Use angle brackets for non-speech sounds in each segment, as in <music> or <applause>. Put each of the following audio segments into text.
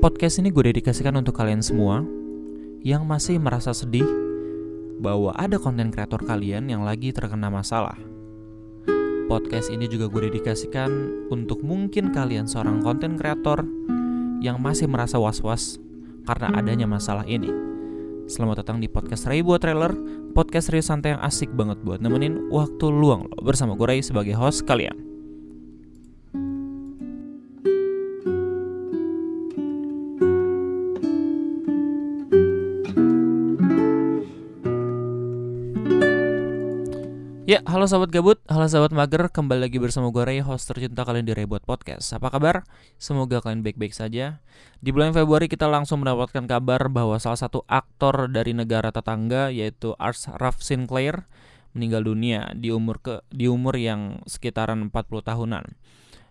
Podcast ini gue dedikasikan untuk kalian semua yang masih merasa sedih bahwa ada konten kreator kalian yang lagi terkena masalah. Podcast ini juga gue dedikasikan untuk mungkin kalian seorang konten kreator yang masih merasa was-was karena adanya masalah ini. Selamat datang di podcast Ray buat trailer, podcast Ray santai yang asik banget buat nemenin waktu luang lo bersama gue Ray sebagai host kalian. Ya, halo sahabat gabut, halo sahabat mager, kembali lagi bersama gue Ray, host tercinta kalian di Buat Podcast. Apa kabar? Semoga kalian baik-baik saja. Di bulan Februari kita langsung mendapatkan kabar bahwa salah satu aktor dari negara tetangga yaitu Ars Raf Sinclair meninggal dunia di umur ke di umur yang sekitaran 40 tahunan.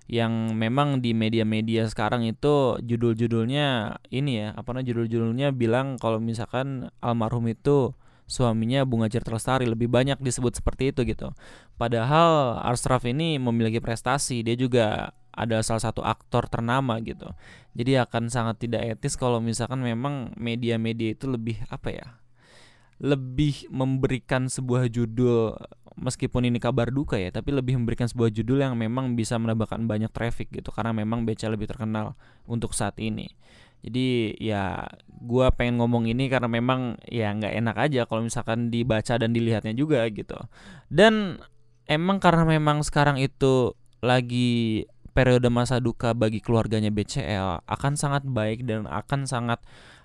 Yang memang di media-media sekarang itu judul-judulnya ini ya, apa namanya judul-judulnya bilang kalau misalkan almarhum itu suaminya Bunga Citra Lestari lebih banyak disebut seperti itu gitu. Padahal Arsraf ini memiliki prestasi, dia juga ada salah satu aktor ternama gitu. Jadi akan sangat tidak etis kalau misalkan memang media-media itu lebih apa ya? Lebih memberikan sebuah judul meskipun ini kabar duka ya, tapi lebih memberikan sebuah judul yang memang bisa menambahkan banyak traffic gitu karena memang BCA lebih terkenal untuk saat ini. Jadi ya gue pengen ngomong ini karena memang ya nggak enak aja kalau misalkan dibaca dan dilihatnya juga gitu. Dan emang karena memang sekarang itu lagi periode masa duka bagi keluarganya BCL akan sangat baik dan akan sangat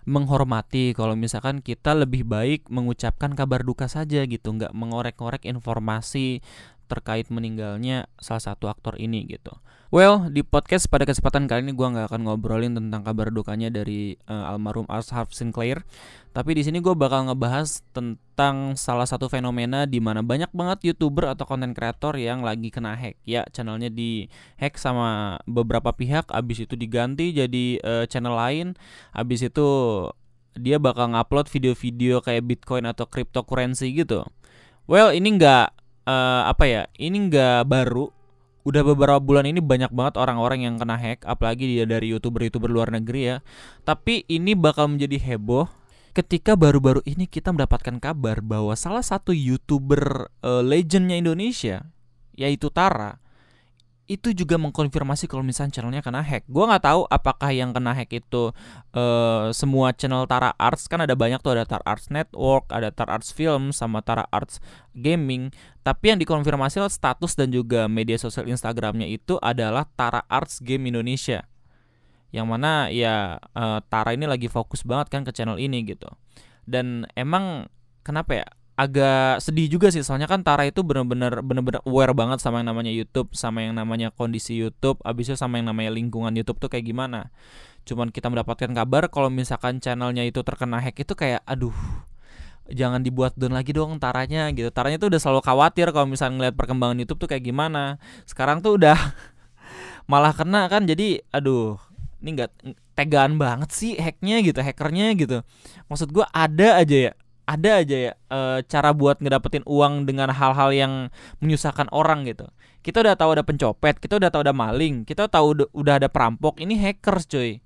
menghormati kalau misalkan kita lebih baik mengucapkan kabar duka saja gitu nggak mengorek-ngorek informasi terkait meninggalnya salah satu aktor ini gitu. Well, di podcast pada kesempatan kali ini gue nggak akan ngobrolin tentang kabar dukanya dari uh, almarhum Arthur Sinclair, tapi di sini gue bakal ngebahas tentang salah satu fenomena di mana banyak banget youtuber atau konten kreator yang lagi kena hack. Ya, channelnya di hack sama beberapa pihak, abis itu diganti jadi uh, channel lain, abis itu dia bakal ngupload video-video kayak Bitcoin atau cryptocurrency gitu. Well, ini nggak uh, apa ya? Ini nggak baru udah beberapa bulan ini banyak banget orang-orang yang kena hack apalagi dia dari youtuber-youtuber luar negeri ya tapi ini bakal menjadi heboh ketika baru-baru ini kita mendapatkan kabar bahwa salah satu youtuber uh, legendnya Indonesia yaitu Tara itu juga mengkonfirmasi kalau misalnya channelnya kena hack. Gua nggak tahu apakah yang kena hack itu uh, semua channel Tara Arts kan ada banyak tuh ada Tara Arts Network, ada Tara Arts Film sama Tara Arts Gaming. Tapi yang dikonfirmasi status dan juga media sosial Instagramnya itu adalah Tara Arts Game Indonesia. Yang mana ya uh, Tara ini lagi fokus banget kan ke channel ini gitu. Dan emang kenapa ya? Agak sedih juga sih soalnya kan Tara itu bener-bener bener-bener aware banget sama yang namanya YouTube sama yang namanya kondisi YouTube abis itu sama yang namanya lingkungan YouTube tuh kayak gimana. Cuman kita mendapatkan kabar kalau misalkan channelnya itu terkena hack itu kayak aduh jangan dibuat down lagi dong taranya gitu. Taranya tuh udah selalu khawatir kalau misalnya ngeliat perkembangan YouTube tuh kayak gimana. Sekarang tuh udah <laughs> malah kena kan jadi aduh ini nggak tegaan banget sih hacknya gitu hackernya gitu. Maksud gue ada aja ya ada aja ya e, cara buat ngedapetin uang dengan hal-hal yang menyusahkan orang gitu. Kita udah tahu ada pencopet, kita udah tahu ada maling, kita tahu udah ada perampok. Ini hackers, cuy.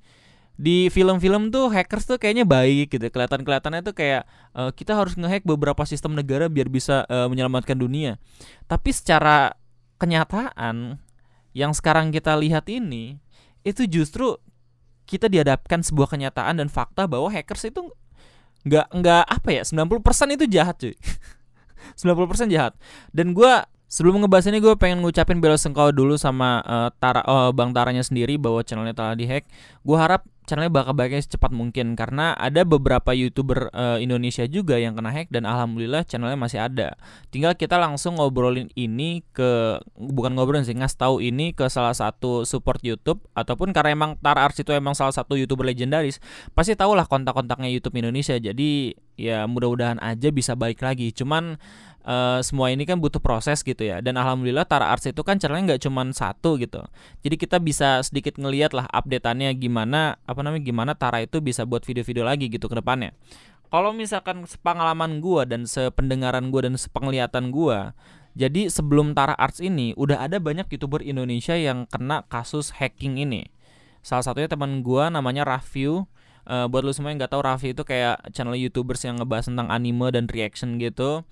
Di film-film tuh hackers tuh kayaknya baik gitu. Kelihatan-kelihatannya tuh kayak e, kita harus ngehack beberapa sistem negara biar bisa e, menyelamatkan dunia. Tapi secara kenyataan yang sekarang kita lihat ini itu justru kita dihadapkan sebuah kenyataan dan fakta bahwa hackers itu nggak nggak apa ya 90% itu jahat cuy. <laughs> 90% jahat. Dan gue sebelum ngebahas ini gue pengen ngucapin bela sengkau dulu sama uh, Tara uh, Bang Taranya sendiri bahwa channelnya telah dihack gue harap channelnya bakal baiknya secepat mungkin karena ada beberapa youtuber uh, Indonesia juga yang kena hack dan alhamdulillah channelnya masih ada. Tinggal kita langsung ngobrolin ini ke bukan ngobrolin sih ngasih tahu ini ke salah satu support YouTube ataupun karena emang Tara Ars itu emang salah satu youtuber legendaris pasti tahulah kontak-kontaknya YouTube Indonesia jadi ya mudah-mudahan aja bisa balik lagi. Cuman uh, semua ini kan butuh proses gitu ya. Dan alhamdulillah Tara Arts itu kan channelnya nggak cuma satu gitu. Jadi kita bisa sedikit ngeliat lah updateannya gimana apa namanya gimana Tara itu bisa buat video-video lagi gitu ke depannya. Kalau misalkan sepengalaman gua dan sependengaran gua dan sepenglihatan gua jadi sebelum Tara Arts ini udah ada banyak youtuber Indonesia yang kena kasus hacking ini. Salah satunya teman gue namanya Raffiu. Uh, buat lu semua yang nggak tahu Raffi itu kayak channel youtubers yang ngebahas tentang anime dan reaction gitu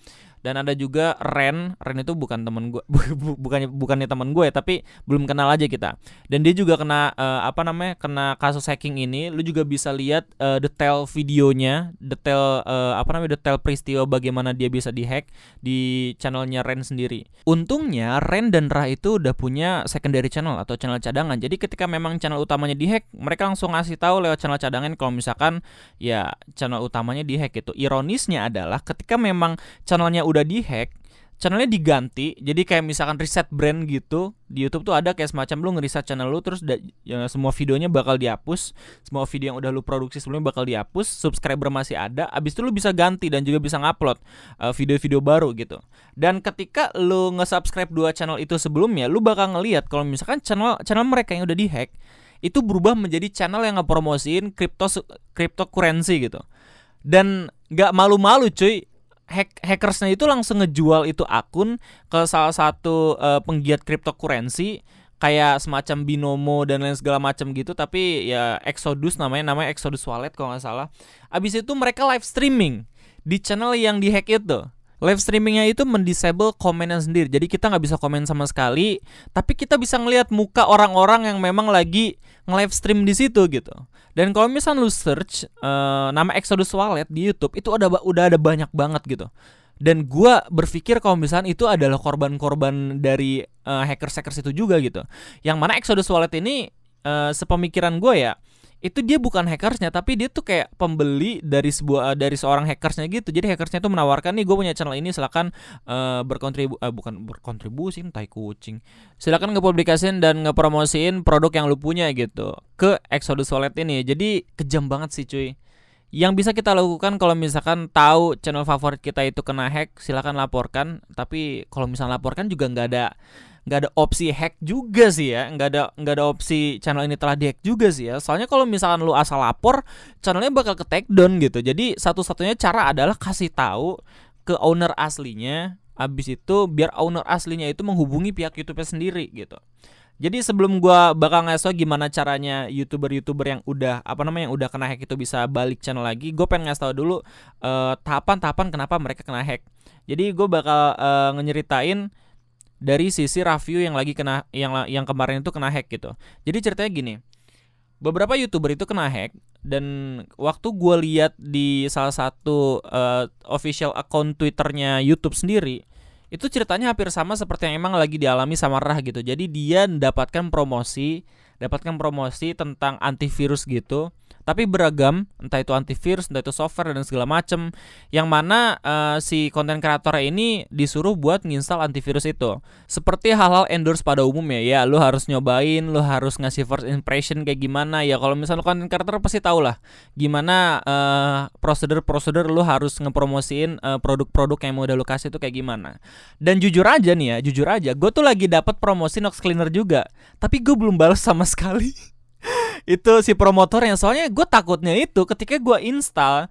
dan ada juga Ren. Ren itu bukan temen gue <laughs> bukannya bukannya temen gue ya tapi belum kenal aja kita. Dan dia juga kena uh, apa namanya kena kasus hacking ini. Lu juga bisa lihat uh, detail videonya detail uh, apa namanya detail peristiwa bagaimana dia bisa dihack di channelnya Ren sendiri. Untungnya Ren dan Ra itu udah punya secondary channel atau channel cadangan. Jadi ketika memang channel utamanya dihack mereka langsung ngasih tahu lewat channel cadangan kalau misalkan ya channel utamanya dihack itu ironisnya adalah ketika memang channelnya udah udah dihack channelnya diganti jadi kayak misalkan reset brand gitu di YouTube tuh ada kayak semacam lu ngeriset channel lu terus ya, semua videonya bakal dihapus semua video yang udah lu produksi sebelumnya bakal dihapus subscriber masih ada abis itu lu bisa ganti dan juga bisa ngupload uh, video-video baru gitu. Dan ketika lu nge-subscribe dua channel itu sebelumnya lu bakal ngelihat kalau misalkan channel channel mereka yang udah dihack itu berubah menjadi channel yang ngepromosiin crypto cryptocurrency gitu. Dan nggak malu-malu cuy hack hackersnya itu langsung ngejual itu akun ke salah satu uh, penggiat cryptocurrency kayak semacam binomo dan lain segala macam gitu tapi ya Exodus namanya namanya Exodus Wallet kalau nggak salah. Abis itu mereka live streaming di channel yang dihack itu live streamingnya itu mendisable komennya sendiri. Jadi kita nggak bisa komen sama sekali tapi kita bisa ngelihat muka orang-orang yang memang lagi nge-live stream di situ gitu. Dan kalau misalnya lu search uh, nama Exodus Wallet di YouTube itu ada udah ada banyak banget gitu. Dan gua berpikir kalau misalnya itu adalah korban-korban dari uh, hackers-hackers itu juga gitu. Yang mana Exodus Wallet ini uh, sepemikiran gue ya itu dia bukan hackersnya tapi dia tuh kayak pembeli dari sebuah uh, dari seorang hackersnya gitu. Jadi hackersnya tuh menawarkan nih gue punya channel ini silakan uh, berkontribu uh, bukan berkontribusi tai kucing. Silakan ngepublikasin dan ngepromosiin produk yang lu punya gitu ke Exodus Wallet ini. Jadi kejam banget sih cuy yang bisa kita lakukan kalau misalkan tahu channel favorit kita itu kena hack silakan laporkan. Tapi kalau misalnya laporkan juga nggak ada nggak ada opsi hack juga sih ya. Nggak ada nggak ada opsi channel ini telah dihack juga sih ya. Soalnya kalau misalkan lu asal lapor channelnya bakal ke take down gitu. Jadi satu-satunya cara adalah kasih tahu ke owner aslinya. Abis itu biar owner aslinya itu menghubungi pihak YouTube sendiri gitu jadi sebelum gua bakal ngasih gimana caranya youtuber-youtuber yang udah apa namanya yang udah kena hack itu bisa balik channel lagi, gue pengen ngasih tau dulu eh, tahapan-tahapan kenapa mereka kena hack. Jadi gue bakal uh, ngeritain dari sisi review yang lagi kena yang yang kemarin itu kena hack gitu. Jadi ceritanya gini. Beberapa youtuber itu kena hack dan waktu gue lihat di salah satu uh, official account twitternya YouTube sendiri itu ceritanya hampir sama seperti yang emang lagi dialami sama Rah gitu. Jadi dia mendapatkan promosi, dapatkan promosi tentang antivirus gitu tapi beragam entah itu antivirus entah itu software dan segala macem yang mana uh, si konten kreator ini disuruh buat nginstal antivirus itu. Seperti hal-hal endorse pada umumnya ya lu harus nyobain lu harus ngasih first impression kayak gimana ya kalau misalnya konten kreator pasti tau lah gimana uh, prosedur-prosedur lu harus ngepromosiin uh, produk-produk yang mau udah lu kasih itu kayak gimana. Dan jujur aja nih ya jujur aja gue tuh lagi dapat promosi Nox Cleaner juga tapi gue belum balas sama <laughs> sekali itu si promotornya soalnya gue takutnya itu ketika gue install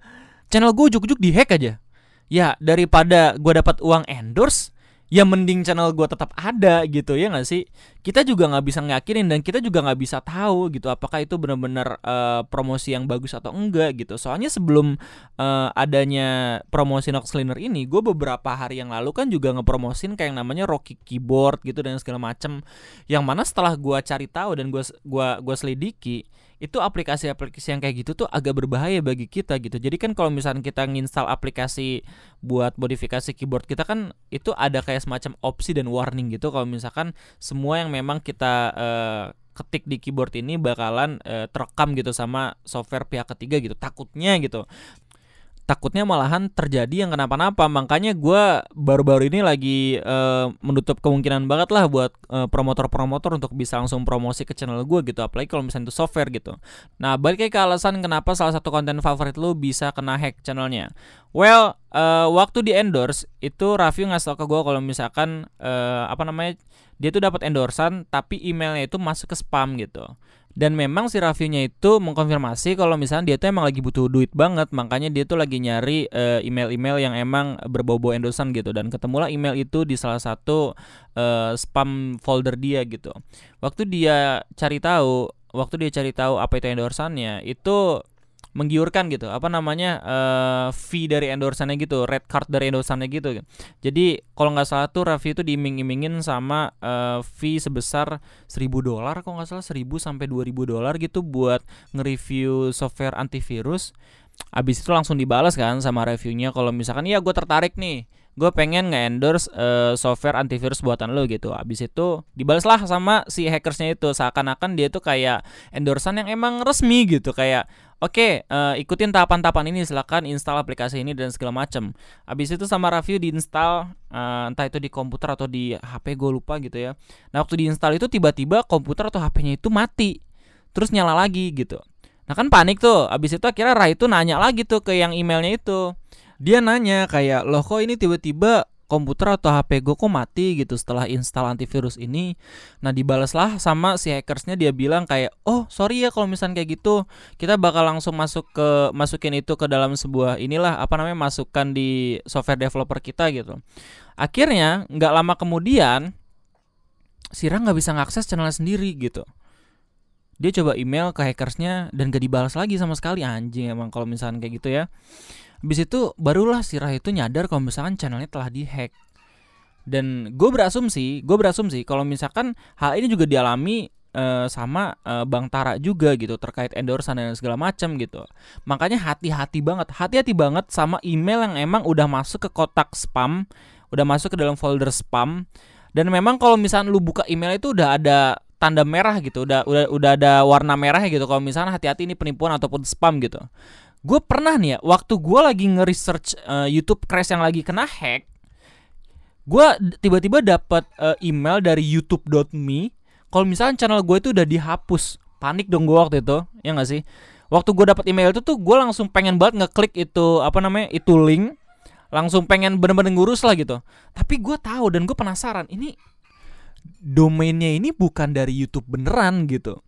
channel gue ujuk-ujuk dihack aja. Ya daripada gue dapat uang endorse ya mending channel gue tetap ada gitu ya nggak sih? Kita juga nggak bisa ngakinin dan kita juga nggak bisa tahu gitu apakah itu benar-benar uh, promosi yang bagus atau enggak gitu. Soalnya sebelum uh, adanya promosi Nox Cleaner ini gue beberapa hari yang lalu kan juga ngepromosin kayak yang namanya Rocky Keyboard gitu dan segala macem. Yang mana setelah gue cari tahu dan gue gua gua selidiki itu aplikasi-aplikasi yang kayak gitu tuh agak berbahaya bagi kita gitu. Jadi kan kalau misalnya kita nginstal aplikasi buat modifikasi keyboard kita kan itu ada kayak semacam opsi dan warning gitu kalau misalkan semua yang memang kita uh, ketik di keyboard ini bakalan uh, terekam gitu sama software pihak ketiga gitu. Takutnya gitu takutnya malahan terjadi yang kenapa-napa. Makanya gue baru-baru ini lagi uh, menutup kemungkinan banget lah buat uh, promotor-promotor untuk bisa langsung promosi ke channel gue gitu. Apalagi kalau misalnya itu software gitu. Nah balik ke alasan kenapa salah satu konten favorit lu bisa kena hack channelnya. Well uh, waktu di endorse itu Raffi ngasih tau ke gue kalau misalkan uh, apa namanya dia tuh dapat endorsan tapi emailnya itu masuk ke spam gitu dan memang si Raffinya itu mengkonfirmasi kalau misalnya dia tuh emang lagi butuh duit banget makanya dia tuh lagi nyari uh, email-email yang emang berbau-bau endosan gitu. Dan ketemulah email itu di salah satu uh, spam folder dia gitu. Waktu dia cari tahu waktu dia cari tahu apa itu endorsannya itu menggiurkan gitu. Apa namanya uh, fee dari endorsannya gitu red card dari endorsannya gitu. Jadi kalau nggak salah tuh Raffi itu diiming-imingin sama uh, fee sebesar 1000 dolar kalau nggak salah 1000 sampai 2000 dolar gitu buat nge-review software antivirus. Abis itu langsung dibalas kan sama reviewnya. Kalau misalkan ya gue tertarik nih. Gue pengen nge-endorse uh, software antivirus buatan lo gitu. Abis itu dibalas lah sama si hackersnya itu. Seakan-akan dia tuh kayak endorsan yang emang resmi gitu. Kayak oke uh, eh, ikutin tahapan-tahapan ini silakan install aplikasi ini dan segala macam. Abis itu sama review diinstal uh, entah itu di komputer atau di HP gue lupa gitu ya. Nah waktu diinstal itu tiba-tiba komputer atau HP-nya itu mati terus nyala lagi gitu. Nah kan panik tuh. Abis itu akhirnya Rai itu nanya lagi tuh ke yang emailnya itu dia nanya kayak loh kok ini tiba-tiba komputer atau HP gue kok mati gitu setelah install antivirus ini. Nah dibalaslah sama si hackersnya dia bilang kayak oh sorry ya kalau misalnya kayak gitu kita bakal langsung masuk ke masukin itu ke dalam sebuah inilah apa namanya masukkan di software developer kita gitu. Akhirnya nggak lama kemudian Sira nggak bisa ngakses channel sendiri gitu. Dia coba email ke hackersnya dan gak dibalas lagi sama sekali anjing emang kalau misalnya kayak gitu ya. Habis itu barulah si Rah itu nyadar kalau misalkan channelnya telah dihack. Dan gue berasumsi, gue berasumsi kalau misalkan hal ini juga dialami uh, sama uh, Bang Tara juga gitu terkait endorsan dan segala macam gitu. Makanya hati-hati banget, hati-hati banget sama email yang emang udah masuk ke kotak spam, udah masuk ke dalam folder spam. Dan memang kalau misalnya lu buka email itu udah ada tanda merah gitu, udah udah udah ada warna merahnya gitu. Kalau misalnya hati-hati ini penipuan ataupun spam gitu gue pernah nih ya waktu gue lagi nge-research uh, YouTube crash yang lagi kena hack gue tiba-tiba dapat uh, email dari youtube.me kalau misalnya channel gue itu udah dihapus. Panik dong gue waktu itu ya gak sih? Waktu gue dapat email itu tuh gue langsung pengen banget ngeklik itu apa namanya itu link langsung pengen bener-bener ngurus lah gitu. Tapi gue tahu dan gue penasaran ini domainnya ini bukan dari YouTube beneran gitu.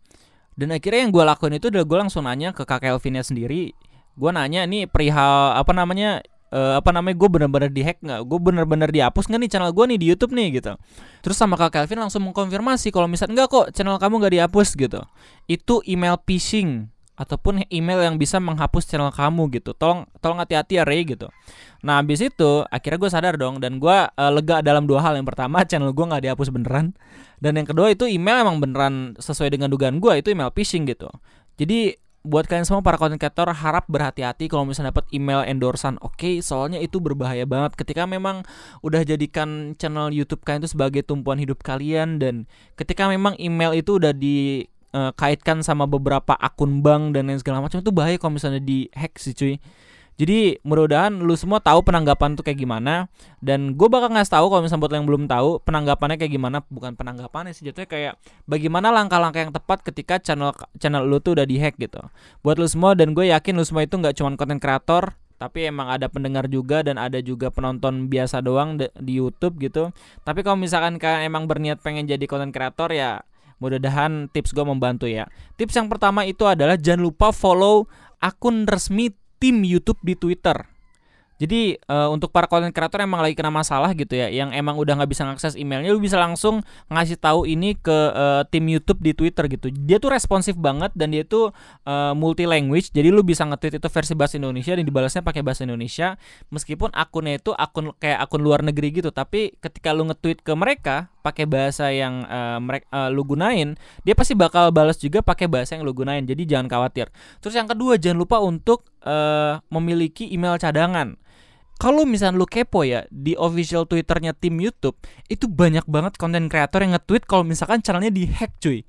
Dan akhirnya yang gue lakuin itu udah gue langsung nanya ke kakak Elvinnya sendiri gue nanya nih perihal apa namanya uh, apa namanya gue bener-bener dihack nggak? Gue bener-bener dihapus nggak nih channel gue nih di YouTube nih? Gitu. Terus sama kak Kelvin langsung mengkonfirmasi kalau misalnya enggak kok channel kamu nggak dihapus gitu. Itu email phishing ataupun email yang bisa menghapus channel kamu gitu. Tolong tolong hati-hati ya Ray gitu. Nah habis itu akhirnya gue sadar dong dan gue uh, lega dalam dua hal. Yang pertama channel gue nggak dihapus beneran. Dan yang kedua itu email emang beneran sesuai dengan dugaan gue itu email phishing gitu. Jadi buat kalian semua para content creator harap berhati-hati kalau misalnya dapat email endorsan. Oke, okay, soalnya itu berbahaya banget ketika memang udah jadikan channel YouTube kalian itu sebagai tumpuan hidup kalian dan ketika memang email itu udah dikaitkan sama beberapa akun bank dan lain segala macam itu bahaya kalau misalnya di hack sih cuy. Jadi mudah-mudahan lu semua tahu penanggapan tuh kayak gimana dan gue bakal ngasih tahu kalau misalnya buat yang belum tahu penanggapannya kayak gimana bukan penanggapannya sih jatuhnya kayak bagaimana langkah-langkah yang tepat ketika channel channel lu tuh udah dihack gitu. Buat lu semua dan gue yakin lu semua itu nggak cuma konten kreator tapi emang ada pendengar juga dan ada juga penonton biasa doang di YouTube gitu. Tapi kalau misalkan kalian emang berniat pengen jadi konten kreator ya mudah-mudahan tips gue membantu ya. Tips yang pertama itu adalah jangan lupa follow akun resmi tim YouTube di Twitter. Jadi uh, untuk para konten kreator emang lagi kena masalah gitu ya, yang emang udah nggak bisa ngakses emailnya, lu bisa langsung ngasih tahu ini ke uh, tim YouTube di Twitter gitu. Dia tuh responsif banget dan dia tuh uh, multi language, jadi lu bisa nge-tweet itu versi bahasa Indonesia dan dibalasnya pakai bahasa Indonesia, meskipun akunnya itu akun kayak akun luar negeri gitu, tapi ketika lu nge-tweet ke mereka pakai bahasa yang uh, mereka uh, lu gunain, dia pasti bakal balas juga pakai bahasa yang lu gunain. Jadi jangan khawatir. Terus yang kedua jangan lupa untuk uh, memiliki email cadangan kalau misalnya lu kepo ya di official twitternya tim YouTube itu banyak banget konten kreator yang nge-tweet kalau misalkan channelnya dihack cuy.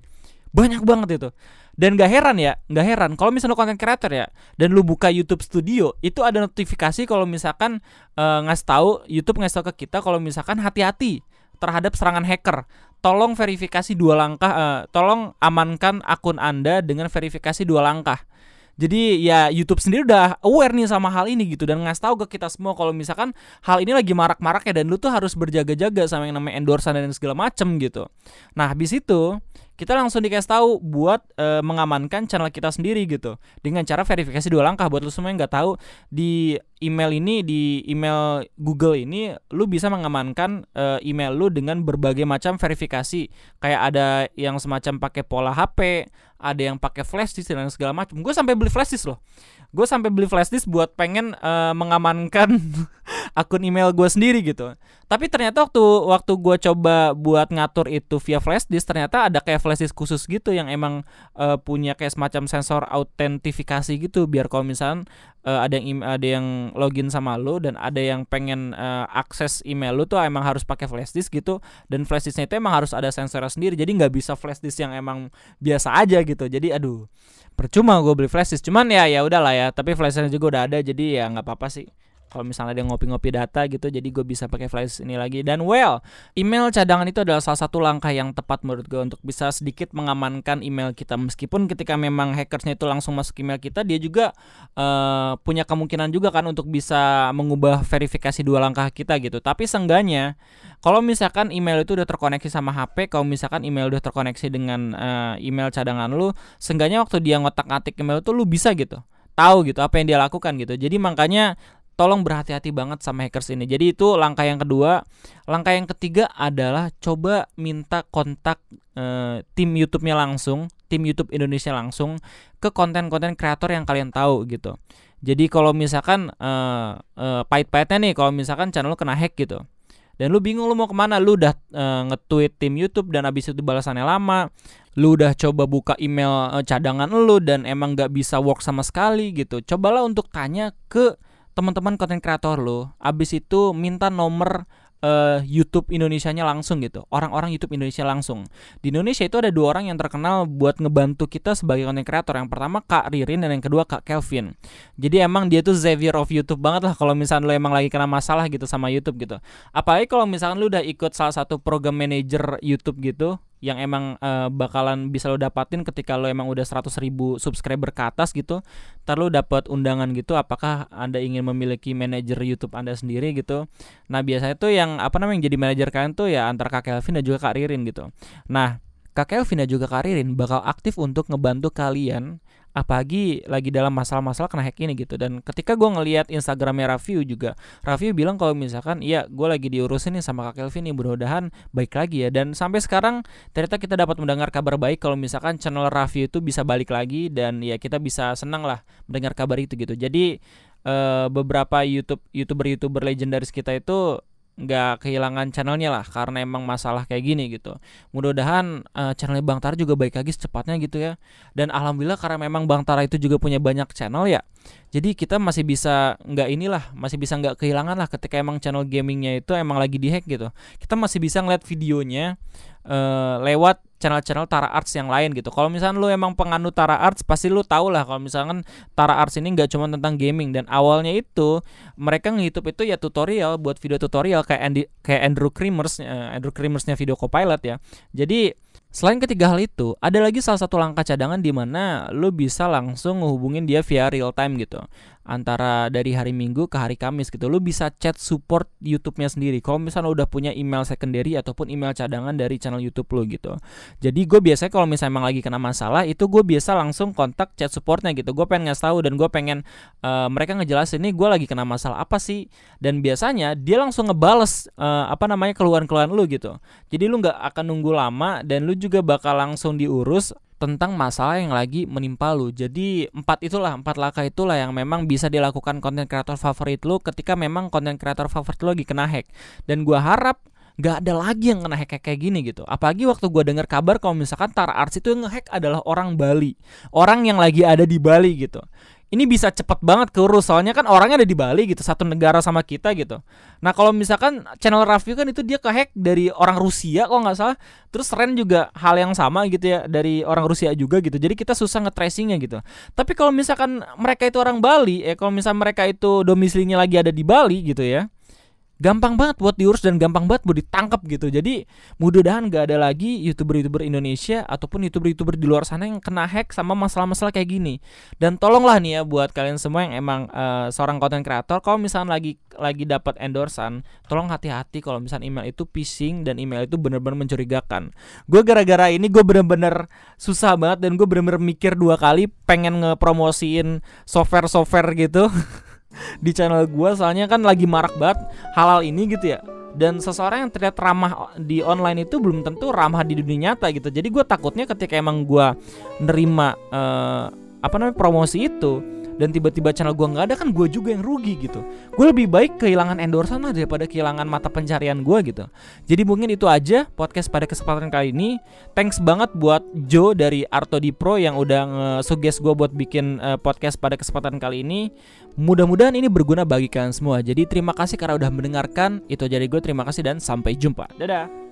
Banyak banget itu. Dan gak heran ya gak heran. Kalau misalnya konten kreator ya dan lu buka YouTube Studio itu ada notifikasi kalau misalkan uh, ngasih tahu YouTube ngasih tahu ke kita kalau misalkan hati-hati terhadap serangan hacker. Tolong verifikasi dua langkah uh, tolong amankan akun anda dengan verifikasi dua langkah jadi ya YouTube sendiri udah aware nih sama hal ini gitu dan ngasih tahu ke kita semua kalau misalkan hal ini lagi marak-marak ya dan lu tuh harus berjaga-jaga sama yang namanya endorsan dan segala macem gitu. Nah habis itu kita langsung dikasih tahu buat uh, mengamankan channel kita sendiri gitu. Dengan cara verifikasi dua langkah. Buat lu semua yang nggak tahu di email ini di email Google ini lu bisa mengamankan uh, email lu dengan berbagai macam verifikasi. Kayak ada yang semacam pakai pola HP ada yang pakai flash disk dan segala macam. Gue sampai beli flash disk loh. Gue sampai beli flash disk buat pengen uh, mengamankan <laughs> akun email gue sendiri gitu. Tapi ternyata waktu waktu gue coba buat ngatur itu via flash disk ternyata ada kayak flash disk khusus gitu yang emang uh, punya kayak semacam sensor autentifikasi gitu. Biar kalau misalnya uh, ada yang ada yang login sama lo dan ada yang pengen uh, akses email lo tuh emang harus pakai flash disk gitu. Dan flash disknya itu emang harus ada sensor sendiri. Jadi nggak bisa flash disk yang emang biasa aja gitu. Jadi aduh percuma gue beli flash disk. Cuman ya ya udahlah ya. Tapi flash disk juga udah ada. Jadi ya nggak apa-apa sih kalau misalnya dia ngopi-ngopi data gitu jadi gue bisa pakai flash ini lagi. Dan well email cadangan itu adalah salah satu langkah yang tepat menurut gue untuk bisa sedikit mengamankan email kita. Meskipun ketika memang hackersnya itu langsung masuk email kita dia juga uh, punya kemungkinan juga kan untuk bisa mengubah verifikasi dua langkah kita gitu. Tapi seenggaknya kalau misalkan email itu udah terkoneksi sama HP kalau misalkan email udah terkoneksi dengan uh, email cadangan lu seenggaknya waktu dia ngotak-ngatik email itu lu bisa gitu. Tahu gitu apa yang dia lakukan gitu. Jadi makanya tolong berhati-hati banget sama hackers ini. Jadi itu langkah yang kedua. Langkah yang ketiga adalah coba minta kontak uh, tim YouTube-nya langsung, tim YouTube Indonesia langsung ke konten-konten kreator yang kalian tahu gitu. Jadi kalau misalkan uh, uh, pahit-pahitnya nih, kalau misalkan channel lu kena hack gitu, dan lu bingung lu mau ke mana, lu udah uh, nge-tweet tim YouTube dan abis itu balasannya lama, lu udah coba buka email uh, cadangan lu dan emang gak bisa work sama sekali gitu. Cobalah untuk tanya ke teman-teman konten kreator lo abis itu minta nomor uh, YouTube Indonesia-nya langsung gitu. Orang-orang YouTube Indonesia langsung. Di Indonesia itu ada dua orang yang terkenal buat ngebantu kita sebagai konten kreator. Yang pertama Kak Ririn dan yang kedua Kak Kelvin. Jadi emang dia tuh Xavier of YouTube banget lah kalau misalnya lo emang lagi kena masalah gitu sama YouTube gitu. Apalagi kalau misalnya lo udah ikut salah satu program manager YouTube gitu, yang emang uh, bakalan bisa lo dapatin ketika lo emang udah 100 ribu subscriber ke atas gitu ntar lo dapat undangan gitu apakah anda ingin memiliki manajer YouTube anda sendiri gitu. Nah biasanya tuh yang apa namanya yang jadi manajer kalian tuh ya antara kak Kelvin dan juga kak Ririn gitu. Nah kak Kelvin dan juga kak Ririn bakal aktif untuk ngebantu kalian apalagi lagi dalam masalah-masalah kena hack ini gitu. Dan ketika gue ngelihat Instagramnya Raffi juga Raffi bilang kalau misalkan iya gue lagi diurusin nih sama Kak Kelvin nih mudah-mudahan baik lagi ya. Dan sampai sekarang ternyata kita dapat mendengar kabar baik kalau misalkan channel Raffi itu bisa balik lagi dan ya kita bisa senang lah mendengar kabar itu gitu. Jadi uh, beberapa YouTube youtuber youtuber legendaris kita itu nggak kehilangan channelnya lah karena emang masalah kayak gini gitu. Mudah-mudahan uh, channelnya Bang Tara juga baik lagi secepatnya gitu ya. Dan alhamdulillah karena memang Bang Tara itu juga punya banyak channel ya. Jadi kita masih bisa nggak inilah, masih bisa nggak kehilangan lah ketika emang channel gamingnya itu emang lagi dihack gitu. Kita masih bisa ngeliat videonya uh, lewat channel-channel Tara Arts yang lain gitu. Kalau misalnya lu emang penganut Tara Arts, pasti lu tau lah kalau misalkan Tara Arts ini nggak cuma tentang gaming dan awalnya itu mereka nge-youtube itu ya tutorial buat video tutorial kayak Andy, kayak Andrew Krimers, uh, Andrew Krimersnya video copilot ya. Jadi Selain ketiga hal itu, ada lagi salah satu langkah cadangan di mana lu bisa langsung ngehubungin dia via real time gitu antara dari hari Minggu ke hari Kamis gitu. Lu bisa chat support YouTube-nya sendiri. Kalau misalnya udah punya email secondary ataupun email cadangan dari channel YouTube lu gitu. Jadi gue biasanya kalau misalnya emang lagi kena masalah itu gue biasa langsung kontak chat supportnya gitu. Gue pengen ngasih tahu dan gue pengen uh, mereka ngejelasin ini gue lagi kena masalah apa sih. Dan biasanya dia langsung ngebales uh, apa namanya keluhan-keluhan lu gitu. Jadi lu nggak akan nunggu lama dan lu juga bakal langsung diurus tentang masalah yang lagi menimpa lu. Jadi empat itulah, empat langkah itulah yang memang bisa dilakukan konten kreator favorit lu ketika memang konten kreator favorit lu lagi kena hack. Dan gua harap nggak ada lagi yang kena hack, kayak gini gitu. Apalagi waktu gue dengar kabar kalau misalkan Tara Arts itu yang ngehack adalah orang Bali, orang yang lagi ada di Bali gitu ini bisa cepet banget keurus soalnya kan orangnya ada di Bali gitu satu negara sama kita gitu. Nah kalau misalkan channel Raffi kan itu dia kehack dari orang Rusia kok nggak salah. Terus Ren juga hal yang sama gitu ya dari orang Rusia juga gitu. Jadi kita susah nge-tracingnya gitu. Tapi kalau misalkan mereka itu orang Bali ya kalau misalkan mereka itu domisilinya lagi ada di Bali gitu ya gampang banget buat diurus dan gampang banget buat ditangkap gitu. Jadi mudah-mudahan gak ada lagi youtuber-youtuber Indonesia ataupun youtuber-youtuber di luar sana yang kena hack sama masalah-masalah kayak gini. Dan tolonglah nih ya buat kalian semua yang emang uh, seorang content creator, kalau misalnya lagi lagi dapat endorsan, tolong hati-hati kalau misalnya email itu phishing dan email itu bener-bener mencurigakan. Gue gara-gara ini gue bener-bener susah banget dan gue bener-bener mikir dua kali pengen ngepromosiin software-software gitu. <laughs> <laughs> di channel gue soalnya kan lagi marak banget halal ini gitu ya. Dan seseorang yang terlihat ramah di online itu belum tentu ramah di dunia nyata gitu. Jadi gue takutnya ketika emang gue nerima uh, apa namanya promosi itu dan tiba-tiba channel gue nggak ada kan gue juga yang rugi gitu. Gue lebih baik kehilangan endorsan lah daripada kehilangan mata pencarian gue gitu. Jadi mungkin itu aja podcast pada kesempatan kali ini. Thanks banget buat Joe dari Arto di Pro yang udah nge-suggest gue buat bikin uh, podcast pada kesempatan kali ini. Mudah-mudahan ini berguna bagi kalian semua. Jadi terima kasih karena udah mendengarkan. Itu jadi gue terima kasih dan sampai jumpa. Dadah